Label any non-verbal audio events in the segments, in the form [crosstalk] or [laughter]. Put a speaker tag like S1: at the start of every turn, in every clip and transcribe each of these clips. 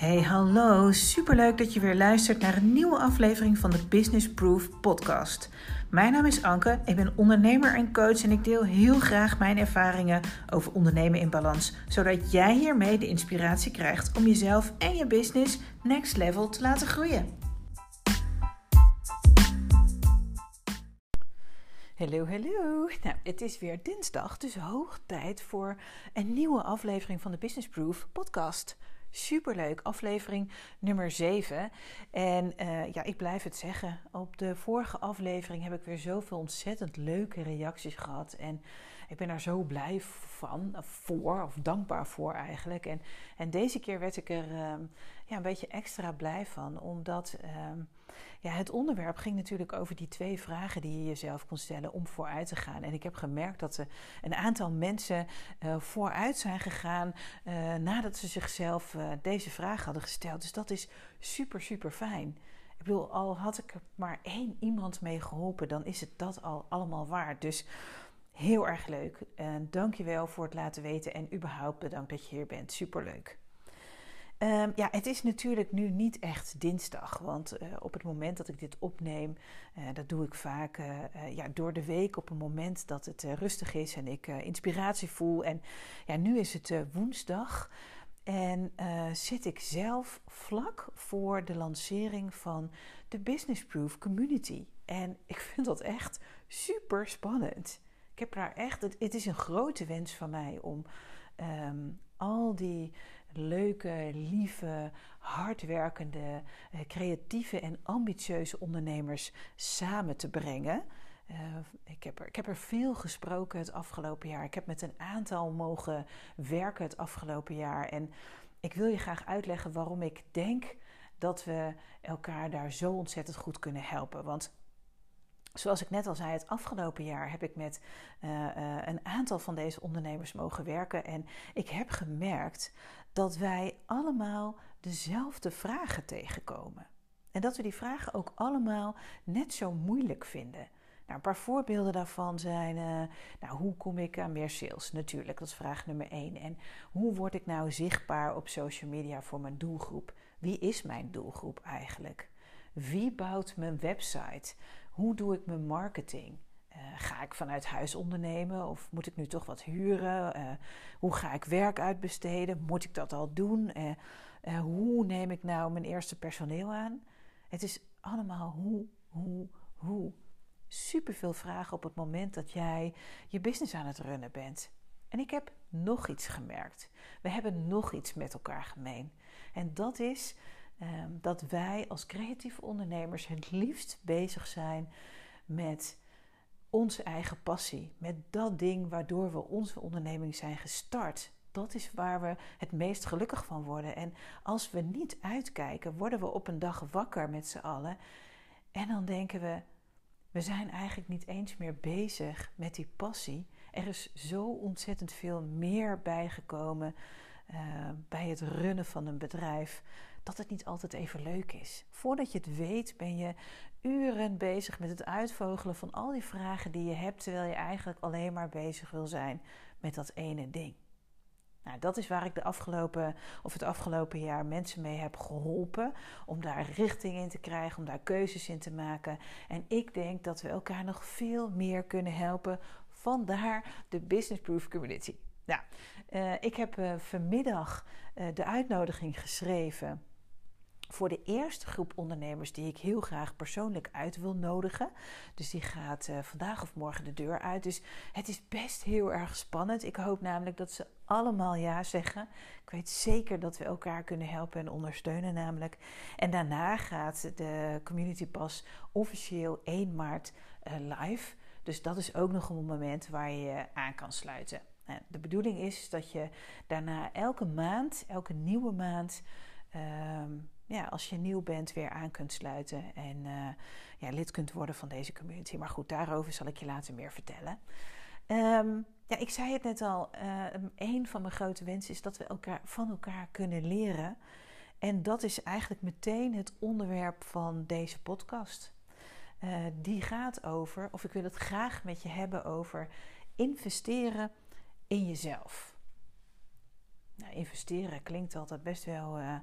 S1: Hey, hallo. Superleuk dat je weer luistert naar een nieuwe aflevering van de Business Proof podcast. Mijn naam is Anke, ik ben ondernemer en coach en ik deel heel graag mijn ervaringen over ondernemen in balans, zodat jij hiermee de inspiratie krijgt om jezelf en je business next level te laten groeien. Hallo, hallo. Nou, het is weer dinsdag, dus hoog tijd voor een nieuwe aflevering van de Business Proof podcast. Superleuk, aflevering nummer 7. En uh, ja, ik blijf het zeggen. Op de vorige aflevering heb ik weer zoveel ontzettend leuke reacties gehad. En ik ben daar zo blij van, voor, of dankbaar voor eigenlijk. En, en deze keer werd ik er uh, ja, een beetje extra blij van, omdat. Uh, ja, het onderwerp ging natuurlijk over die twee vragen die je jezelf kon stellen om vooruit te gaan. En ik heb gemerkt dat er een aantal mensen uh, vooruit zijn gegaan uh, nadat ze zichzelf uh, deze vraag hadden gesteld. Dus dat is super, super fijn. Ik bedoel, al had ik er maar één iemand mee geholpen, dan is het dat al allemaal waard. Dus heel erg leuk. En dankjewel voor het laten weten en überhaupt bedankt dat je hier bent. Superleuk. Um, ja, het is natuurlijk nu niet echt dinsdag, want uh, op het moment dat ik dit opneem, uh, dat doe ik vaak uh, ja, door de week op een moment dat het rustig is en ik inspiratie voel. En ja, nu is het woensdag en zit ik zelf vlak voor de lancering van de Business Proof Community. En ik vind dat echt super spannend. Heb daar echt, het, is een grote wens van mij om um, al die leuke, lieve, hardwerkende, eh, creatieve en ambitieuze ondernemers samen te brengen. Uh, ik, heb er, ik heb er veel gesproken het afgelopen jaar. Ik heb met een aantal mogen werken het afgelopen jaar. En ik wil je graag uitleggen waarom ik denk dat we elkaar daar zo ontzettend goed kunnen helpen. Want Zoals ik net al zei, het afgelopen jaar heb ik met uh, uh, een aantal van deze ondernemers mogen werken. En ik heb gemerkt dat wij allemaal dezelfde vragen tegenkomen. En dat we die vragen ook allemaal net zo moeilijk vinden. Nou, een paar voorbeelden daarvan zijn: uh, nou, hoe kom ik aan meer sales? Natuurlijk, dat is vraag nummer één. En hoe word ik nou zichtbaar op social media voor mijn doelgroep? Wie is mijn doelgroep eigenlijk? Wie bouwt mijn website? Hoe doe ik mijn marketing? Uh, ga ik vanuit huis ondernemen of moet ik nu toch wat huren? Uh, hoe ga ik werk uitbesteden? Moet ik dat al doen? Uh, hoe neem ik nou mijn eerste personeel aan? Het is allemaal hoe, hoe, hoe. Superveel vragen op het moment dat jij je business aan het runnen bent. En ik heb nog iets gemerkt. We hebben nog iets met elkaar gemeen. En dat is dat wij als creatieve ondernemers het liefst bezig zijn met onze eigen passie, met dat ding waardoor we onze onderneming zijn gestart. Dat is waar we het meest gelukkig van worden. En als we niet uitkijken, worden we op een dag wakker met z'n allen. En dan denken we, we zijn eigenlijk niet eens meer bezig met die passie. Er is zo ontzettend veel meer bijgekomen uh, bij het runnen van een bedrijf dat het niet altijd even leuk is. Voordat je het weet, ben je uren bezig met het uitvogelen van al die vragen die je hebt, terwijl je eigenlijk alleen maar bezig wil zijn met dat ene ding. Nou, dat is waar ik de afgelopen, of het afgelopen jaar mensen mee heb geholpen. Om daar richting in te krijgen, om daar keuzes in te maken. En ik denk dat we elkaar nog veel meer kunnen helpen. Vandaar de Business Proof Community. Nou, uh, ik heb uh, vanmiddag uh, de uitnodiging geschreven voor de eerste groep ondernemers die ik heel graag persoonlijk uit wil nodigen. Dus die gaat uh, vandaag of morgen de deur uit. Dus het is best heel erg spannend. Ik hoop namelijk dat ze allemaal ja zeggen. Ik weet zeker dat we elkaar kunnen helpen en ondersteunen namelijk. En daarna gaat de Community Pass officieel 1 maart uh, live. Dus dat is ook nog een moment waar je aan kan sluiten. Nou, de bedoeling is dat je daarna elke maand, elke nieuwe maand... Uh, ja, als je nieuw bent, weer aan kunt sluiten en uh, ja, lid kunt worden van deze community. Maar goed, daarover zal ik je later meer vertellen. Um, ja, ik zei het net al, uh, een van mijn grote wensen is dat we elkaar, van elkaar kunnen leren. En dat is eigenlijk meteen het onderwerp van deze podcast. Uh, die gaat over, of ik wil het graag met je hebben over investeren in jezelf. Nou, investeren klinkt altijd best wel uh,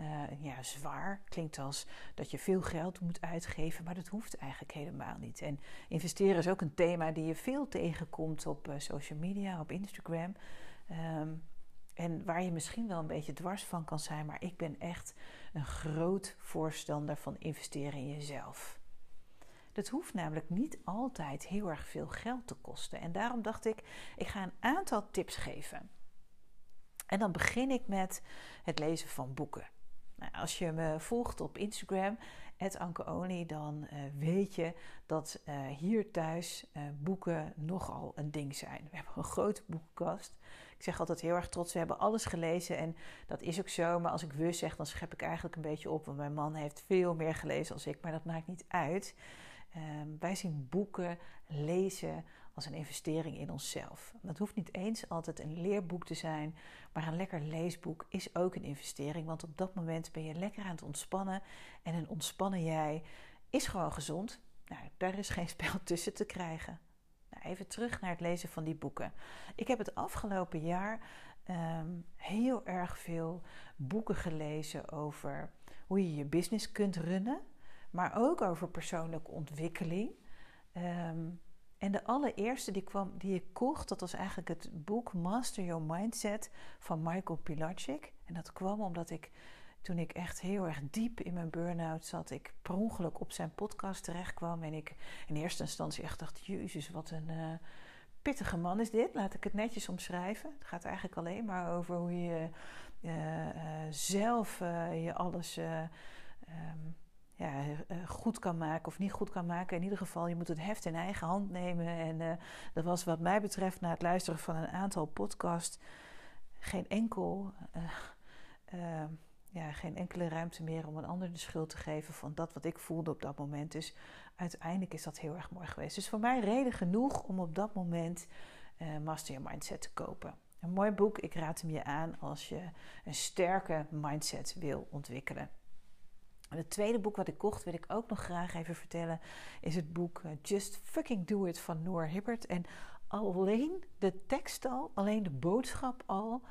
S1: uh, ja, zwaar. Klinkt als dat je veel geld moet uitgeven, maar dat hoeft eigenlijk helemaal niet. En investeren is ook een thema die je veel tegenkomt op uh, social media, op Instagram. Um, en waar je misschien wel een beetje dwars van kan zijn, maar ik ben echt een groot voorstander van investeren in jezelf. Dat hoeft namelijk niet altijd heel erg veel geld te kosten. En daarom dacht ik, ik ga een aantal tips geven. En dan begin ik met het lezen van boeken. Nou, als je me volgt op Instagram, Anke dan uh, weet je dat uh, hier thuis uh, boeken nogal een ding zijn. We hebben een grote boekenkast. Ik zeg altijd heel erg trots, we hebben alles gelezen en dat is ook zo. Maar als ik we zeg, dan schep ik eigenlijk een beetje op, want mijn man heeft veel meer gelezen als ik, maar dat maakt niet uit. Ehm, wij zien boeken, lezen als een investering in onszelf. Dat hoeft niet eens altijd een leerboek te zijn, maar een lekker leesboek is ook een investering. Want op dat moment ben je lekker aan het ontspannen en een ontspannen jij is gewoon gezond. Nou, daar is geen [laughs] spel tussen te krijgen. Nou, even terug naar het lezen van die boeken. Ik heb het afgelopen jaar ehm, heel erg veel boeken gelezen over hoe je je business kunt runnen maar ook over persoonlijke ontwikkeling. Ehm, en de allereerste die, kwam, die ik kocht, dat was eigenlijk het boek Master Your Mindset van Michael Pilarczyk. En dat kwam omdat ik, toen ik echt heel erg diep in mijn burn-out zat, ik per ongeluk op zijn podcast terecht kwam. En ik in eerste instantie echt dacht, jezus, wat een uh, pittige man is dit. Laat ik het netjes omschrijven. Het gaat eigenlijk alleen maar over hoe je uh, uh, zelf je alles... Um, ja, eh, goed kan maken of niet goed kan maken. In ieder geval, je moet het heft in eigen hand nemen. En uh, dat was wat mij betreft, na het luisteren van een aantal podcasts, geen enkel. Uh, ja, geen enkele ruimte meer om een ander de schuld te geven van dat wat ik voelde op dat moment. Dus uiteindelijk is dat heel erg mooi geweest. Dus voor mij reden genoeg om op dat moment Master Your Mindset te kopen. Een mooi boek, ik raad hem je aan als je een sterke mindset wil ontwikkelen. En het tweede boek wat ik kocht, wil ik ook nog graag even vertellen, is het boek eh, Just Fucking Do It van Noor Hibbert. En alleen de tekst al, alleen de boodschap al,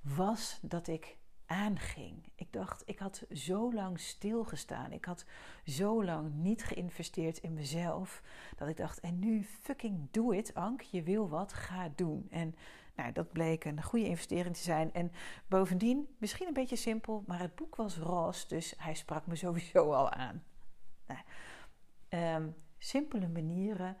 S1: was dat ik aanging. Ik dacht, ik had zo lang stilgestaan. Ik had zo lang niet geïnvesteerd in mezelf. Dat ik dacht, en nu fucking do it, Ank. Je wil wat, ga doen. En nou, dat bleek een goede investering te zijn. En bovendien, misschien een beetje simpel, maar het boek was roze, dus hij sprak me [laughs] sowieso al aan. Nou, um, simpele manieren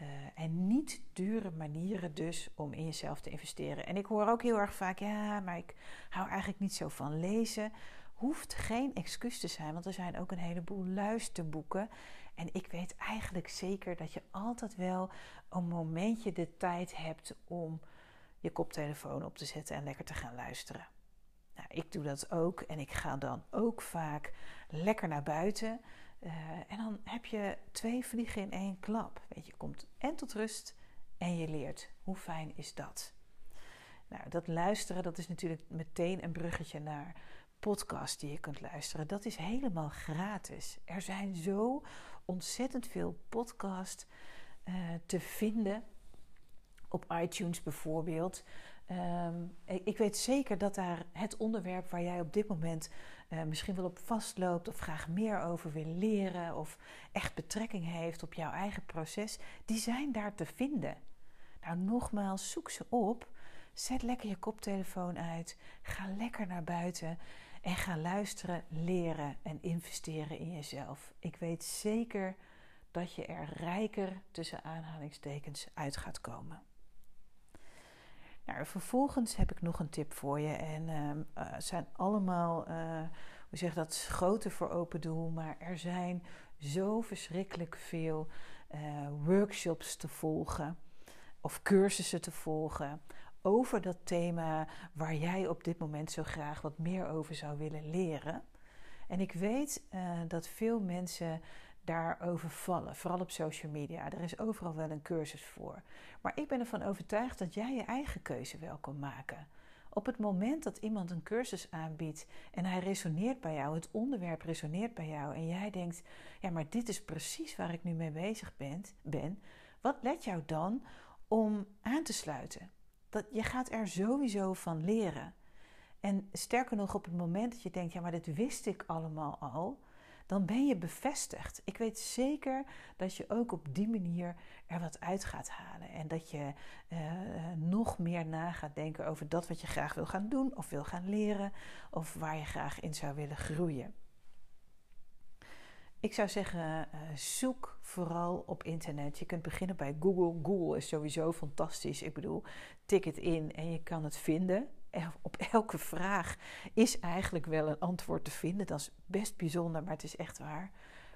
S1: uh, en niet dure manieren dus om in jezelf te investeren. En ik hoor ook heel erg vaak, ja, maar ik hou eigenlijk niet zo van lezen. Hoeft geen excuus te zijn, want er zijn ook een heleboel luisterboeken. En ik weet eigenlijk zeker dat je altijd wel een momentje de tijd hebt om je koptelefoon op te zetten en lekker te gaan luisteren. Nou, ik doe dat ook en ik ga dan ook vaak lekker naar buiten. Uh, en dan heb je twee vliegen in één klap. Weet je, komt en tot rust en je leert. Hoe fijn is dat? Nou, dat luisteren, dat is natuurlijk meteen een bruggetje naar podcasts die je kunt luisteren. Dat is helemaal gratis. Er zijn zo ontzettend veel podcasts uh, te vinden op iTunes bijvoorbeeld. Um, ik weet zeker dat daar het onderwerp waar jij op dit moment uh, misschien wel op vastloopt of graag meer over wil leren of echt betrekking heeft op jouw eigen proces, die zijn daar te vinden. Nou, nogmaals, zoek ze op. Zet lekker je koptelefoon uit. Ga lekker naar buiten en ga luisteren, leren en investeren in jezelf. Ik weet zeker dat je er rijker tussen aanhalingstekens uit gaat komen. Nou, vervolgens heb ik nog een tip voor je. En uh, het zijn allemaal, uh, hoe zeg dat, schoten voor open doel. Maar er zijn zo verschrikkelijk veel uh, workshops te volgen. Of cursussen te volgen. Over dat thema waar jij op dit moment zo graag wat meer over zou willen leren. En ik weet dat veel mensen daarover vallen. Vooral op social media. Er is overal wel een cursus voor. Maar ik ben ervan overtuigd dat jij je eigen keuze wel kan maken. Op het moment dat iemand een cursus aanbiedt en hij resoneert bij jou, het onderwerp resoneert bij jou en jij denkt: ja, maar dit is precies waar ik nu mee bezig ben, ben wat let jou dan om aan te sluiten? Dat, je gaat er sowieso van leren. En sterker nog, op het moment dat je denkt, ja, maar dit wist ik allemaal al, dan ben je bevestigd. Ik weet zeker dat je ook op die manier er wat uit gaat halen. En dat je uh, nog meer na gaat denken over dat wat je graag wil gaan doen of wil gaan leren. Of waar je graag in zou willen groeien. Ik zou zeggen, uh, zoek vooral op internet. Je kunt beginnen bij Google. Google is sowieso fantastisch. Ik bedoel, tik het in en je kan het vinden op elke vraag is eigenlijk wel een antwoord te vinden. Dat is best bijzonder, maar het is echt waar.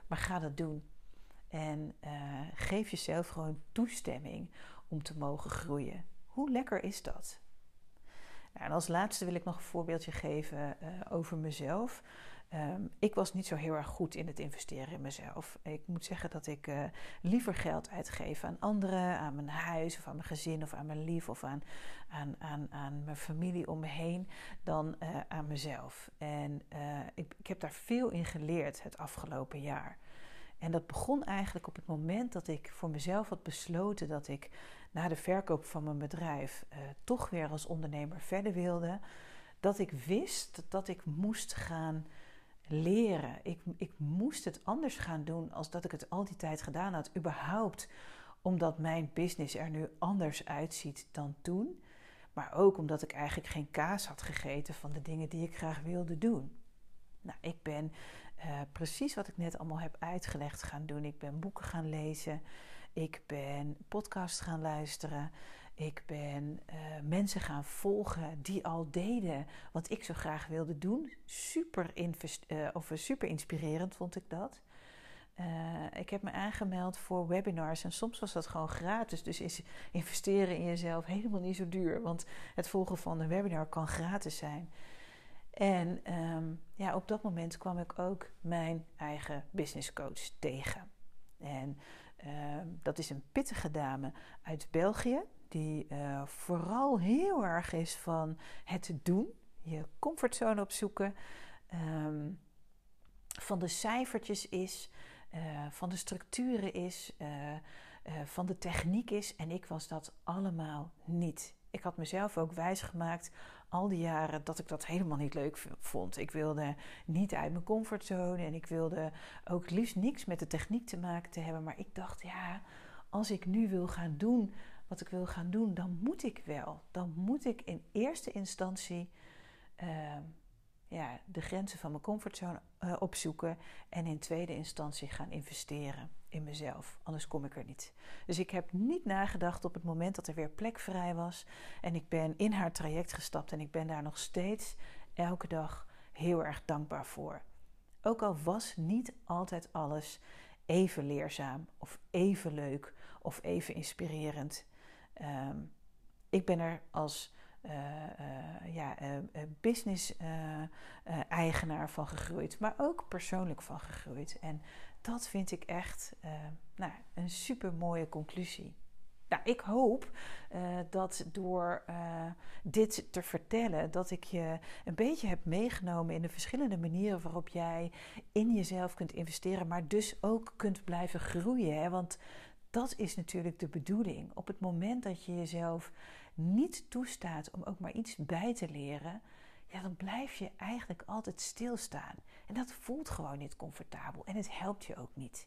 S1: Maar ga dat doen. En uh, geef jezelf gewoon toestemming om te mogen groeien. Hoe lekker is dat? Nou, en als laatste wil ik nog een voorbeeldje geven uh, over mezelf. Um, ik was niet zo heel erg goed in het investeren in mezelf. Ik moet zeggen dat ik uh, liever geld uitgeef aan anderen, aan mijn huis of aan mijn gezin of aan mijn lief of aan, aan, aan, aan mijn familie om me heen dan uh, aan mezelf. En uh, ik, ik heb daar veel in geleerd het afgelopen jaar. En dat begon eigenlijk op het moment dat ik voor mezelf had besloten dat ik na de verkoop van mijn bedrijf toch weer als ondernemer verder wilde. Dat ik wist dat ik moest gaan leren. Ik, ik moest het anders gaan doen als dat ik het al die tijd gedaan had. Überhaupt omdat mijn business er nu anders uitziet dan toen. Maar ook omdat ik eigenlijk geen kaas had gegeten van de dingen die ik graag wilde doen. Nou, ik ben uh, precies wat ik net allemaal heb uitgelegd gaan doen. Ik ben boeken gaan lezen. Ik ben podcasts gaan luisteren. Ik ben uh, mensen gaan volgen die al deden wat ik zo graag wilde doen. Super, uh, of super inspirerend vond ik dat. Uh, ik heb me aangemeld voor webinars en soms was dat gewoon gratis. Dus investeren in jezelf helemaal niet zo duur. Want het volgen van een webinar kan gratis zijn. En um, ja, op dat moment kwam ik ook mijn eigen business coach tegen. En uh, dat is een pittige dame uit België die uh, vooral heel erg is van het doen, je comfortzone opzoeken, um, van de cijfertjes is, uh, van de structuren is, uh, van de techniek is. En ik was dat allemaal niet. Ik had mezelf ook wijsgemaakt al die jaren dat ik dat helemaal niet leuk vond. Ik wilde niet uit mijn comfortzone en ik wilde ook liefst niks met de techniek te maken te hebben. Maar ik dacht, ja, als ik nu wil gaan doen wat ik wil gaan doen, dan moet ik wel. Dan moet ik in eerste instantie uh, ja, de grenzen van mijn comfortzone uh, opzoeken en in tweede instantie gaan investeren in mezelf. Anders kom ik er niet. Dus ik heb niet nagedacht op het moment dat er weer plek vrij was en ik ben in haar traject gestapt en ik ben daar nog steeds elke dag heel erg dankbaar voor. Ook al was niet altijd alles even leerzaam of even leuk of even inspirerend. Um, ik ben er als uh, ja, uh, business-eigenaar van gegroeid, maar ook persoonlijk van gegroeid. En dat vind ik echt nou, een super mooie conclusie. Nou, ik hoop dat door dit te vertellen, dat ik je een beetje heb meegenomen in de verschillende manieren waarop jij in jezelf kunt investeren, maar dus ook kunt blijven groeien. Hè? Want dat is natuurlijk de bedoeling. Op het moment dat je jezelf niet toestaat om ook maar iets bij te leren, ja, dan blijf je eigenlijk altijd stilstaan. En dat voelt gewoon niet comfortabel en het helpt je ook niet.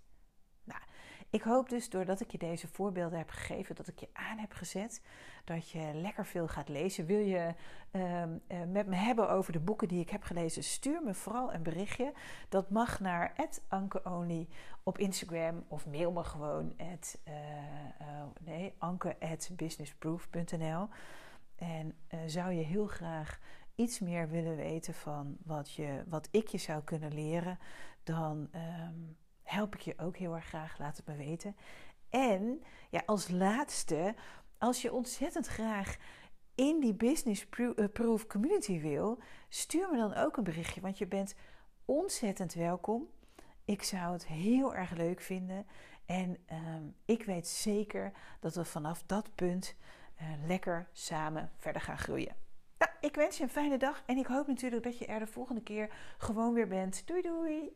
S1: Nou, ik hoop dus doordat ik je deze voorbeelden heb gegeven, dat ik je aan heb gezet, dat je lekker veel gaat lezen. Wil je uh, met me hebben over de boeken die ik heb gelezen, stuur me vooral een berichtje. Dat mag naar ankeonly op Instagram of mail me gewoon at, uh, nee, anke@businessproof.nl. En zou je heel graag iets meer willen weten van wat, je, wat ik je zou kunnen leren, dan um, help ik je ook heel erg graag. Laat het me weten. En ja, als laatste, als je ontzettend graag in die Business eh, Proof community wil, stuur me dan ook een berichtje, want je bent ontzettend welkom. Ik zou het heel erg leuk vinden. En um, ik weet zeker dat we vanaf dat punt uh, lekker samen verder gaan groeien. Nou, ik wens je een fijne dag en ik hoop natuurlijk dat je er de volgende keer gewoon weer bent. Doei doei!